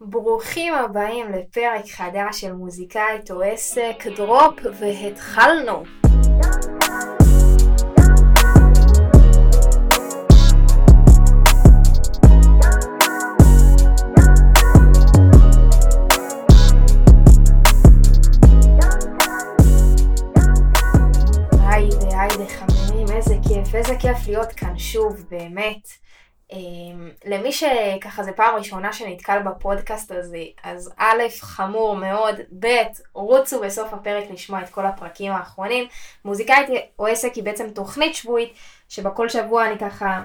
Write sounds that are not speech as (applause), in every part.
ברוכים הבאים לפרק חדש של מוזיקאית או עסק דרופ והתחלנו. היידה היידה חברים, איזה כיף, איזה כיף להיות כאן שוב, באמת. אמ, למי שככה זה פעם ראשונה שנתקל בפודקאסט הזה, אז א', חמור מאוד, ב', רוצו בסוף הפרק לשמוע את כל הפרקים האחרונים. מוזיקאית או עסק היא בעצם תוכנית שבועית, שבכל שבוע אני ככה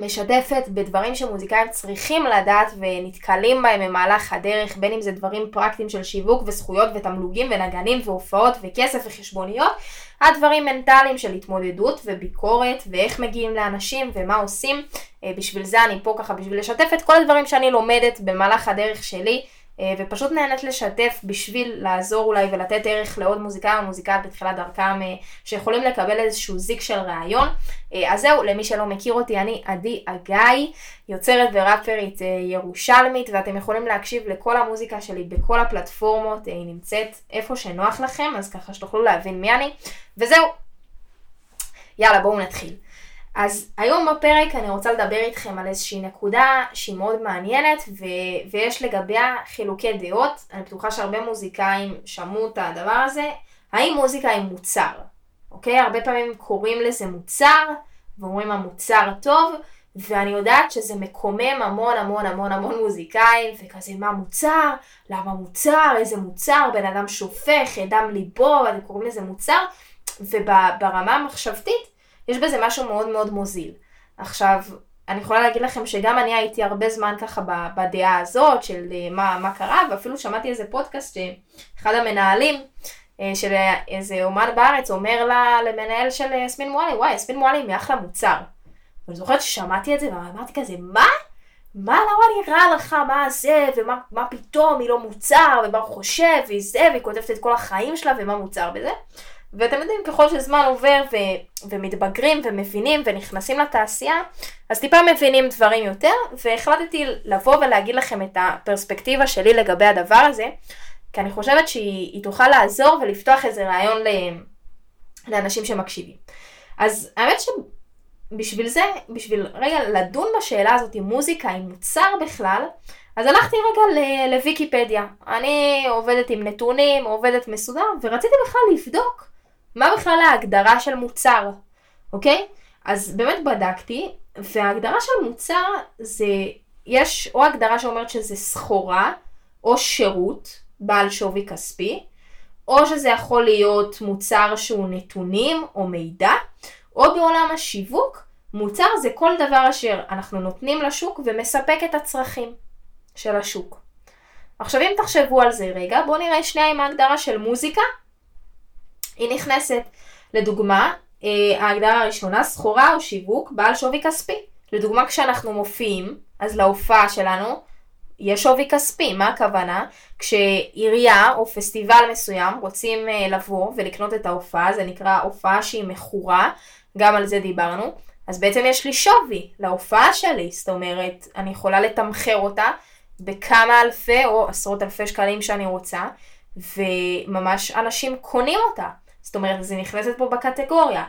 משתפת בדברים שמוזיקאים צריכים לדעת ונתקלים בהם במהלך הדרך, בין אם זה דברים פרקטיים של שיווק וזכויות ותמלוגים ונגנים והופעות וכסף וחשבוניות, עד דברים מנטליים של התמודדות וביקורת ואיך מגיעים לאנשים ומה עושים. אה, בשביל זה אני פה ככה, בשביל לשתף את כל הדברים שאני לומדת במהלך הדרך שלי. אה, ופשוט נהנית לשתף בשביל לעזור אולי ולתת ערך לעוד מוזיקאים ומוזיקאיות בתחילת דרכם אה, שיכולים לקבל איזשהו זיק של ראיון. אה, אז זהו, למי שלא מכיר אותי, אני עדי אגאי, יוצרת וראפרית ירושלמית, ואתם יכולים להקשיב לכל המוזיקה שלי בכל הפלטפורמות, היא נמצאת איפה שנוח לכם, אז ככה שתוכלו להבין מי אני. וזהו, יאללה בואו נתחיל. אז היום בפרק אני רוצה לדבר איתכם על איזושהי נקודה שהיא מאוד מעניינת ו- ויש לגביה חילוקי דעות. אני בטוחה שהרבה מוזיקאים שמעו את הדבר הזה. האם מוזיקה היא מוצר? אוקיי? הרבה פעמים קוראים לזה מוצר ואומרים המוצר טוב ואני יודעת שזה מקומם המון המון המון המון מוזיקאים וכזה מה מוצר? למה מוצר? איזה מוצר? בן אדם שופך, דם ליבו, ואתם קוראים לזה מוצר וברמה המחשבתית יש בזה משהו מאוד מאוד מוזיל. עכשיו, אני יכולה להגיד לכם שגם אני הייתי הרבה זמן ככה בדעה הזאת של אה, מה, מה קרה, ואפילו שמעתי איזה פודקאסט שאחד המנהלים אה, של איזה אומן בארץ אומר לה, למנהל של יסמין מואלי, וואי, יסמין מואלי היא אחלה מוצר. ואני זוכרת ששמעתי את זה ואמרתי כזה, מה? מה למה נראה לך, מה זה, ומה מה פתאום היא לא מוצר, ומה הוא חושב, והיא זה, והיא כותבת את כל החיים שלה, ומה מוצר בזה. ואתם יודעים, ככל שזמן עובר ו- ומתבגרים ומבינים ונכנסים לתעשייה, אז טיפה מבינים דברים יותר, והחלטתי לבוא ולהגיד לכם את הפרספקטיבה שלי לגבי הדבר הזה, כי אני חושבת שהיא תוכל לעזור ולפתוח איזה רעיון ל- לאנשים שמקשיבים. אז האמת שבשביל זה, בשביל רגע לדון בשאלה הזאת אם מוזיקה היא מוצר בכלל, אז הלכתי רגע לוויקיפדיה. אני עובדת עם נתונים, עובדת מסודר, ורציתי בכלל לבדוק מה בכלל ההגדרה של מוצר, אוקיי? אז באמת בדקתי, וההגדרה של מוצר זה, יש או הגדרה שאומרת שזה סחורה, או שירות בעל שווי כספי, או שזה יכול להיות מוצר שהוא נתונים או מידע, או בעולם השיווק, מוצר זה כל דבר אשר אנחנו נותנים לשוק ומספק את הצרכים של השוק. עכשיו אם תחשבו על זה רגע, בואו נראה שנייה עם ההגדרה של מוזיקה היא נכנסת. לדוגמה, אה, ההגדרה הראשונה, סחורה או שיווק בעל שווי כספי. לדוגמה, כשאנחנו מופיעים, אז להופעה שלנו יש שווי כספי. מה הכוונה? כשעירייה או פסטיבל מסוים רוצים אה, לבוא ולקנות את ההופעה, זה נקרא הופעה שהיא מכורה, גם על זה דיברנו. אז בעצם יש לי שווי להופעה שלי, זאת אומרת, אני יכולה לתמחר אותה בכמה אלפי או עשרות אלפי שקלים שאני רוצה, וממש אנשים קונים אותה. זאת אומרת, זה נכנסת פה בקטגוריה.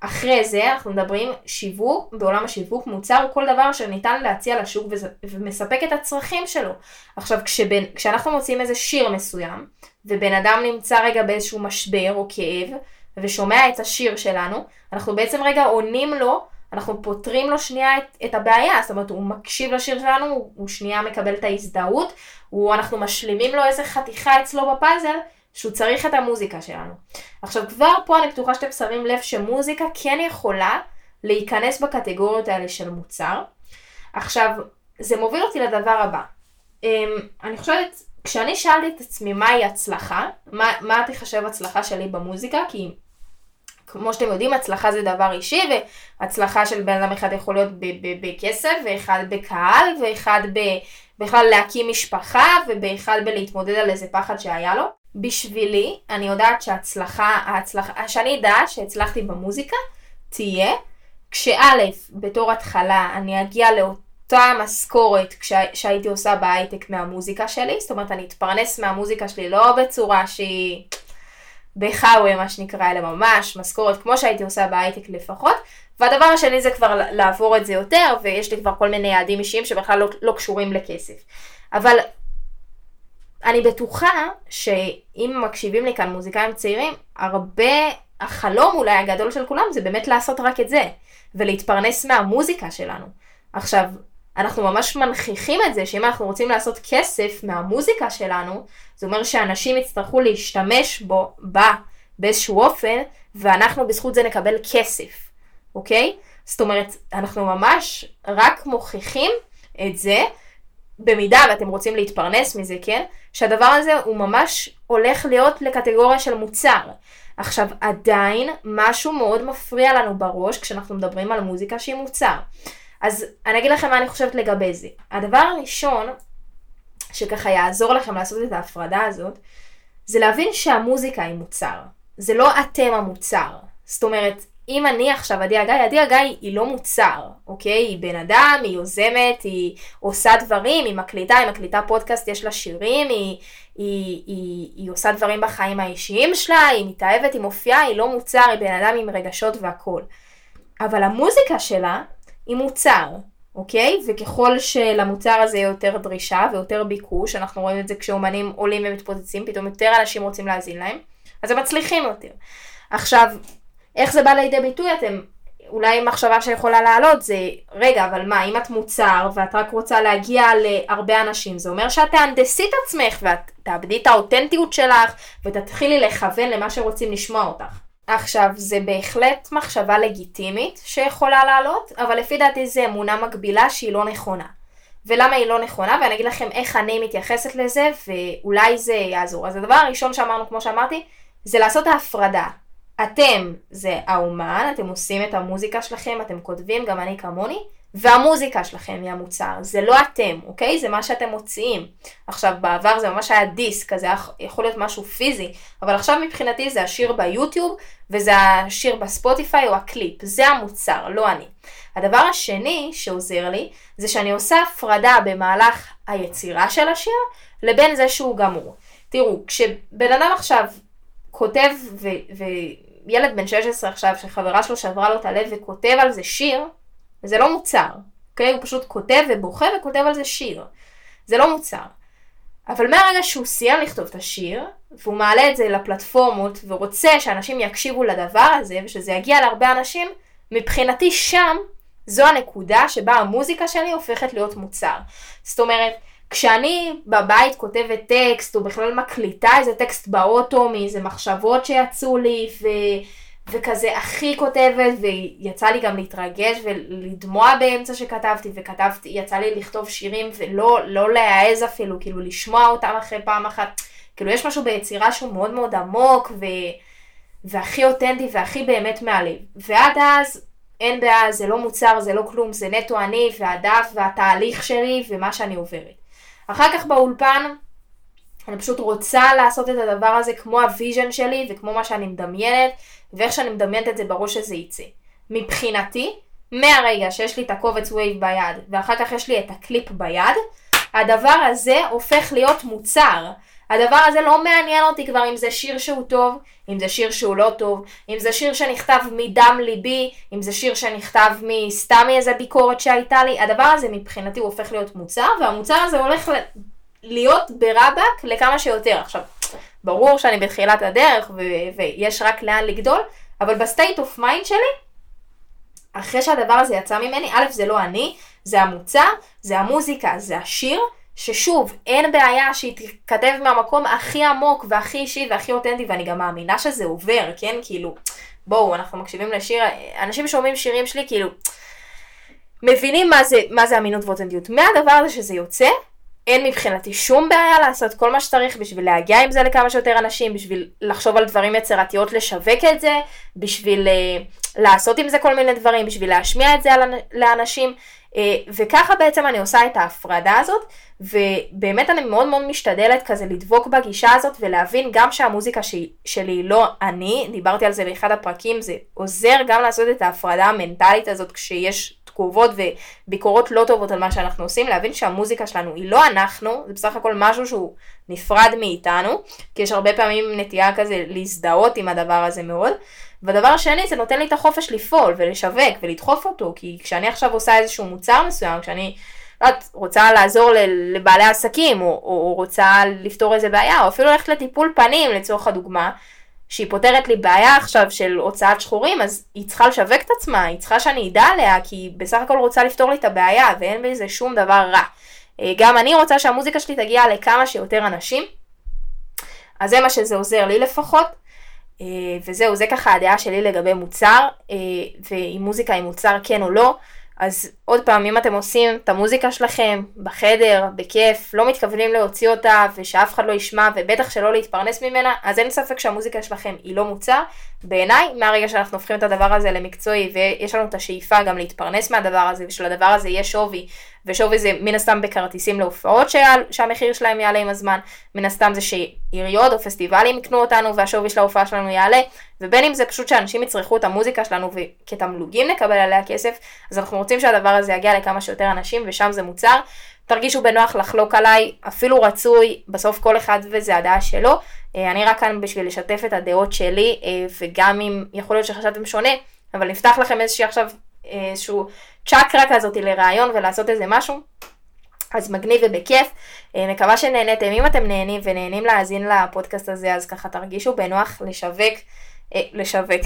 אחרי זה אנחנו מדברים שיווק, בעולם השיווק מוצר כל דבר שניתן להציע לשוק ומספק את הצרכים שלו. עכשיו כשבין, כשאנחנו מוצאים איזה שיר מסוים ובן אדם נמצא רגע באיזשהו משבר או כאב ושומע את השיר שלנו, אנחנו בעצם רגע עונים לו, אנחנו פותרים לו שנייה את, את הבעיה, זאת אומרת הוא מקשיב לשיר שלנו, הוא, הוא שנייה מקבל את ההזדהות, הוא, אנחנו משלימים לו איזה חתיכה אצלו בפאזל שהוא צריך את המוזיקה שלנו. עכשיו כבר פה אני בטוחה שאתם שמים לב שמוזיקה כן יכולה להיכנס בקטגוריות האלה של מוצר. עכשיו, זה מוביל אותי לדבר הבא. אמ, אני חושבת, כשאני שאלתי את עצמי מהי הצלחה, מה, מה תחשב הצלחה שלי במוזיקה, כי כמו שאתם יודעים, הצלחה זה דבר אישי, והצלחה של בן אדם אחד יכול להיות בכסף, ואחד בקהל, ואחד בכלל להקים משפחה, ובאחד בלהתמודד על איזה פחד שהיה לו. בשבילי, אני יודעת שההצלחה, ההצלחה, שאני אדע שהצלחתי במוזיקה, תהיה כשא', בתור התחלה, אני אגיע אותה משכורת שהייתי עושה בהייטק מהמוזיקה שלי, זאת אומרת אני אתפרנס מהמוזיקה שלי לא בצורה שהיא בחאווה מה שנקרא, אלא ממש משכורת כמו שהייתי עושה בהייטק לפחות. והדבר השני זה כבר לעבור את זה יותר, ויש לי כבר כל מיני יעדים אישיים שבכלל לא, לא קשורים לכסף. אבל אני בטוחה שאם מקשיבים לי כאן מוזיקאים צעירים, הרבה, החלום אולי הגדול של כולם זה באמת לעשות רק את זה, ולהתפרנס מהמוזיקה שלנו. עכשיו, אנחנו ממש מנכיחים את זה שאם אנחנו רוצים לעשות כסף מהמוזיקה שלנו, זה אומר שאנשים יצטרכו להשתמש בו, בה, באיזשהו אופן, ואנחנו בזכות זה נקבל כסף, אוקיי? זאת אומרת, אנחנו ממש רק מוכיחים את זה, במידה ואתם רוצים להתפרנס מזה, כן? שהדבר הזה הוא ממש הולך להיות לקטגוריה של מוצר. עכשיו, עדיין משהו מאוד מפריע לנו בראש כשאנחנו מדברים על מוזיקה שהיא מוצר. אז אני אגיד לכם מה אני חושבת לגבי זה. הדבר הראשון, שככה יעזור לכם לעשות את ההפרדה הזאת, זה להבין שהמוזיקה היא מוצר. זה לא אתם המוצר. זאת אומרת, אם אני עכשיו עדי הגיא, עדי הגיא היא לא מוצר, אוקיי? היא בן אדם, היא יוזמת, היא עושה דברים, היא מקליטה, היא מקליטה פודקאסט, יש לה שירים, היא, היא, היא, היא עושה דברים בחיים האישיים שלה, היא מתאהבת, היא מופיעה, היא לא מוצר, היא בן אדם עם רגשות והכול. אבל המוזיקה שלה היא מוצר, אוקיי? וככל שלמוצר הזה יותר דרישה ויותר ביקוש, אנחנו רואים את זה כשאומנים עולים ומתפוצצים, פתאום יותר אנשים רוצים להאזין להם, אז הם מצליחים יותר. עכשיו, איך זה בא לידי ביטוי? אתם, אולי מחשבה שיכולה לעלות זה, רגע, אבל מה, אם את מוצר ואת רק רוצה להגיע להרבה אנשים, זה אומר שאת תהנדסי את עצמך ואת תאבדי את האותנטיות שלך ותתחילי לכוון למה שרוצים לשמוע אותך. עכשיו, זה בהחלט מחשבה לגיטימית שיכולה לעלות, אבל לפי דעתי זה אמונה מקבילה שהיא לא נכונה. ולמה היא לא נכונה, ואני אגיד לכם איך אני מתייחסת לזה, ואולי זה יעזור. אז הדבר הראשון שאמרנו, כמו שאמרתי, זה לעשות ההפרדה. אתם זה האומן, אתם עושים את המוזיקה שלכם, אתם כותבים, גם אני כמוני, והמוזיקה שלכם היא המוצר, זה לא אתם, אוקיי? זה מה שאתם מוציאים. עכשיו, בעבר זה ממש היה דיסק, אז זה יכול להיות משהו פיזי, אבל עכשיו מבחינתי זה השיר ביוטיוב, וזה השיר בספוטיפיי או הקליפ, זה המוצר, לא אני. הדבר השני שעוזר לי, זה שאני עושה הפרדה במהלך היצירה של השיר, לבין זה שהוא גמור. תראו, כשבן אדם עכשיו כותב, וילד בן 16 עכשיו, שחברה שלו שברה לו את הלב וכותב על זה שיר, זה לא מוצר, אוקיי? הוא פשוט כותב ובוכה וכותב על זה שיר. זה לא מוצר. אבל מהרגע שהוא סיים לכתוב את השיר, והוא מעלה את זה לפלטפורמות, ורוצה שאנשים יקשיבו לדבר הזה, ושזה יגיע להרבה אנשים, מבחינתי שם, זו הנקודה שבה המוזיקה שלי הופכת להיות מוצר. זאת אומרת, כשאני בבית כותבת טקסט, או בכלל מקליטה איזה טקסט באוטו מאיזה מחשבות שיצאו לי, ו... וכזה הכי כותבת, ויצא לי גם להתרגש ולדמוע באמצע שכתבתי, וכתבתי, יצא לי לכתוב שירים ולא לא להעז אפילו, כאילו לשמוע אותם אחרי פעם אחת. כאילו יש משהו ביצירה שהוא מאוד מאוד עמוק, ו... והכי אותנטי והכי באמת מהלב. ועד אז, אין בעיה, זה לא מוצר, זה לא כלום, זה נטו אני והדף והתהליך שלי ומה שאני עוברת. אחר כך באולפן, אני פשוט רוצה לעשות את הדבר הזה כמו ה vision שלי וכמו מה שאני מדמיינת ואיך שאני מדמיינת את זה בראש שזה יצא. מבחינתי, מהרגע שיש לי את הקובץ wav ביד ואחר כך יש לי את הקליפ ביד, הדבר הזה הופך להיות מוצר. הדבר הזה לא מעניין אותי כבר אם זה שיר שהוא טוב, אם זה שיר שהוא לא טוב, אם זה שיר שנכתב מדם ליבי, אם זה שיר שנכתב מסתם מאיזה ביקורת שהייתה לי, הדבר הזה מבחינתי הוא הופך להיות מוצר, והמוצר הזה הולך להיות ברבק לכמה שיותר. עכשיו, ברור שאני בתחילת הדרך ו- ויש רק לאן לגדול, אבל ב state of mind שלי, אחרי שהדבר הזה יצא ממני, א', זה לא אני, זה המוצר, זה המוזיקה, זה השיר, ששוב, אין בעיה שהיא תיכתב מהמקום הכי עמוק והכי אישי והכי אותנטי, ואני גם מאמינה שזה עובר, כן? כאילו, בואו, אנחנו מקשיבים לשיר, אנשים שומעים שירים שלי, כאילו, מבינים מה זה, מה זה אמינות ואותנטיות. מהדבר הזה שזה יוצא, אין מבחינתי שום בעיה לעשות כל מה שצריך בשביל להגיע עם זה לכמה שיותר אנשים, בשביל לחשוב על דברים יצירתיות, לשווק את זה, בשביל uh, לעשות עם זה כל מיני דברים, בשביל להשמיע את זה לאנשים. Uh, וככה בעצם אני עושה את ההפרדה הזאת, ובאמת אני מאוד מאוד משתדלת כזה לדבוק בגישה הזאת ולהבין גם שהמוזיקה ש... שלי היא לא אני, דיברתי על זה באחד הפרקים, זה עוזר גם לעשות את ההפרדה המנטלית הזאת כשיש תגובות וביקורות לא טובות על מה שאנחנו עושים, להבין שהמוזיקה שלנו היא לא אנחנו, זה בסך הכל משהו שהוא נפרד מאיתנו, כי יש הרבה פעמים נטייה כזה להזדהות עם הדבר הזה מאוד. ודבר שני, זה נותן לי את החופש לפעול ולשווק ולדחוף אותו, כי כשאני עכשיו עושה איזשהו מוצר מסוים, כשאני... את רוצה לעזור לבעלי עסקים, או, או רוצה לפתור איזה בעיה, או אפילו ללכת לטיפול פנים לצורך הדוגמה, שהיא פותרת לי בעיה עכשיו של הוצאת שחורים, אז היא צריכה לשווק את עצמה, היא צריכה שאני אדע עליה, כי היא בסך הכל רוצה לפתור לי את הבעיה, ואין בזה שום דבר רע. אה, גם אני רוצה שהמוזיקה שלי תגיע לכמה שיותר אנשים, אז זה מה שזה עוזר לי לפחות. אה, וזהו, זה ככה הדעה שלי לגבי מוצר, אה, ואם מוזיקה היא מוצר כן או לא. אז עוד פעם, אם אתם עושים את המוזיקה שלכם בחדר, בכיף, לא מתכוונים להוציא אותה ושאף אחד לא ישמע ובטח שלא להתפרנס ממנה, אז אין ספק שהמוזיקה שלכם היא לא מוצר. בעיניי, מהרגע שאנחנו הופכים את הדבר הזה למקצועי ויש לנו את השאיפה גם להתפרנס מהדבר הזה ושלדבר הזה יהיה שווי, ושווי זה מן הסתם בכרטיסים להופעות שהמחיר שלהם יעלה עם הזמן, מן הסתם זה שעיריות או פסטיבלים יקנו אותנו והשווי של ההופעה שלנו יעלה, ובין אם זה פשוט שאנשים יצרכו את המוזיקה שלנו וכתמלוגים נקבל עליה כסף, אז אנחנו רוצים שהדבר הזה יגיע לכמה שיותר אנשים ושם זה מוצר. תרגישו בנוח לחלוק עליי, אפילו רצוי, בסוף כל אחד וזה הדעה שלו. אה, אני רק כאן בשביל לשתף את הדעות שלי, אה, וגם אם יכול להיות שחשבתם שונה, אבל נפתח לכם איזושהי עכשיו, איזשהו צ'קרה כזאת לרעיון ולעשות איזה משהו. אז מגניב ובכיף, מקווה שנהניתם, אם אתם נהנים ונהנים להאזין לפודקאסט הזה, אז ככה תרגישו בנוח לשווק אה, לשווק.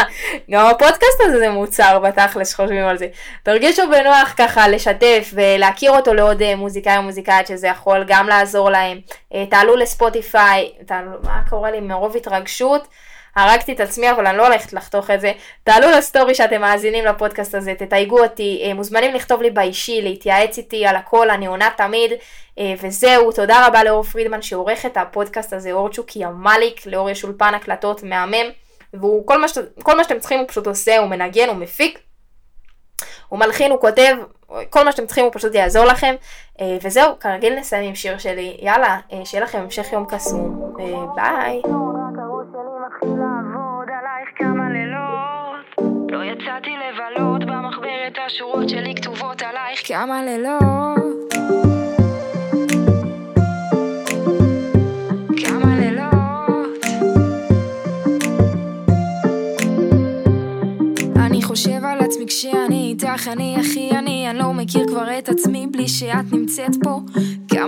(laughs) גם הפודקאסט הזה זה מוצר בתכלס שחושבים על זה. תרגישו בנוח ככה לשתף ולהכיר אותו לעוד אה, מוזיקאי או מוזיקאית שזה יכול גם לעזור להם. אה, תעלו לספוטיפיי, תעלו, מה קורה לי מרוב התרגשות? הרגתי את עצמי אבל אני לא הולכת לחתוך את זה. תעלו לסטורי שאתם מאזינים לפודקאסט הזה, תתייגו אותי, מוזמנים לכתוב לי באישי, להתייעץ איתי על הכל, אני עונה תמיד. וזהו, תודה רבה לאור פרידמן שעורך את הפודקאסט הזה, אורצ'וק ימליק, לאור יש אולפן הקלטות מהמם. והוא, כל מה, שת, כל מה שאתם צריכים הוא פשוט עושה, הוא מנגן, הוא מפיק, הוא מלחין, הוא כותב, כל מה שאתם צריכים הוא פשוט יעזור לכם. אה, וזהו, כרגיל נסיים עם שיר שלי. יאללה, אה, שיהיה לכם המשך יום קסום. אה, ביי. השורות שלי כתובות עלייך. כמה לילות חושב על עצמי כשאני איתך, אני הכי אני, אני לא מכיר כבר את עצמי בלי שאת נמצאת פה.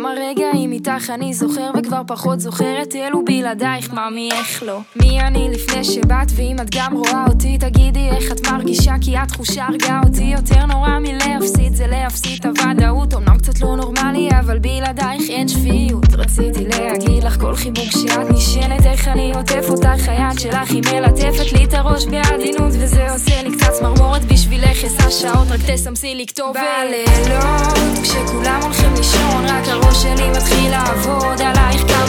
כמה רגעים איתך אני זוכר וכבר פחות זוכרת אלו בלעדייך, מאמי איך לא. מי אני לפני שבאת ואם את גם רואה אותי תגידי איך את מרגישה כי התחושה הרגה אותי יותר נורא מלהפסיד. זה להפסיד הוודאות אמנם קצת לא נורמלי אבל בלעדייך אין שפיות. רציתי להגיד לך כל חיבוק שאת נשענת איך אני עוטף אותך היד שלך היא מלטפת לי את הראש בעדינות וזה עושה לי קצת צמרמורת בשבילך. עשר שעות רק תסמסי לי כתובת. בלילות כשכולם הולכים לישון רק הראש שלי מתחיל לעבוד עלייך כמה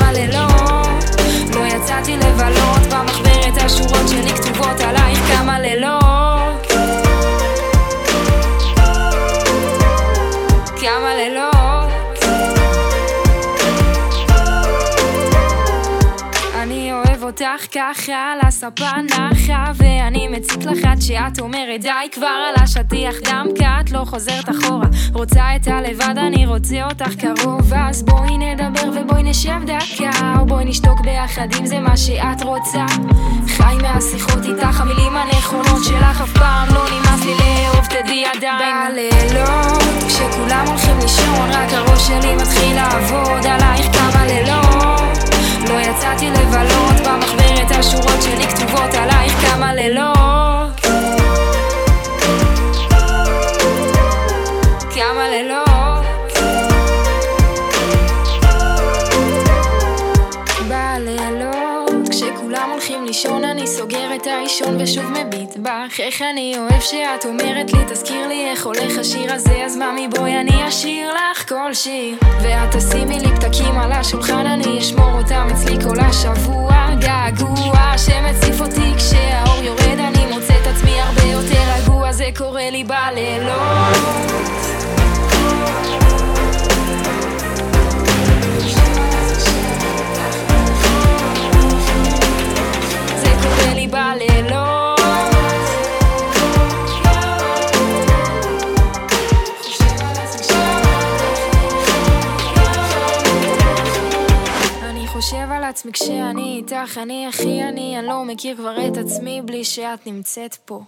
אותך ככה על הספה נחה ואני מציק לך עד שאת אומרת די כבר על השטיח כי את לא חוזרת אחורה. רוצה את הלבד אני רוצה אותך קרוב אז בואי נדבר ובואי נשב דקה או בואי נשתוק ביחד אם זה מה שאת רוצה. חי מהשיחות איתך המילים הנכונות שלך אף פעם לא נמאס לי לאהוב תדעי עדיין. בלילות כשכולם הולכים לישון רק הראש שלי מתחיל לעבוד עלייך כמה לילות לא יצאתי לבלות במחברת השורות שלי כתובות עלייך כמה לילות. כמה לילות. בלילות כשכולם הולכים לישון אני סוגר את האישון ושוב מביט בך איך אני אוהב שאת אומרת לי תזכיר לי איך הולך השיר הזה אז ממי בואי אני אשיר לך כל שיר. ואת תשימי לי פתקים על השולחן אני אשמור אותם אצלי כל השבוע. געגוע שמציף אותי כשהאור יורד אני מוצא את עצמי הרבה יותר רגוע זה קורה לי בלילות מכיר כבר את עצמי בלי שאת נמצאת פה.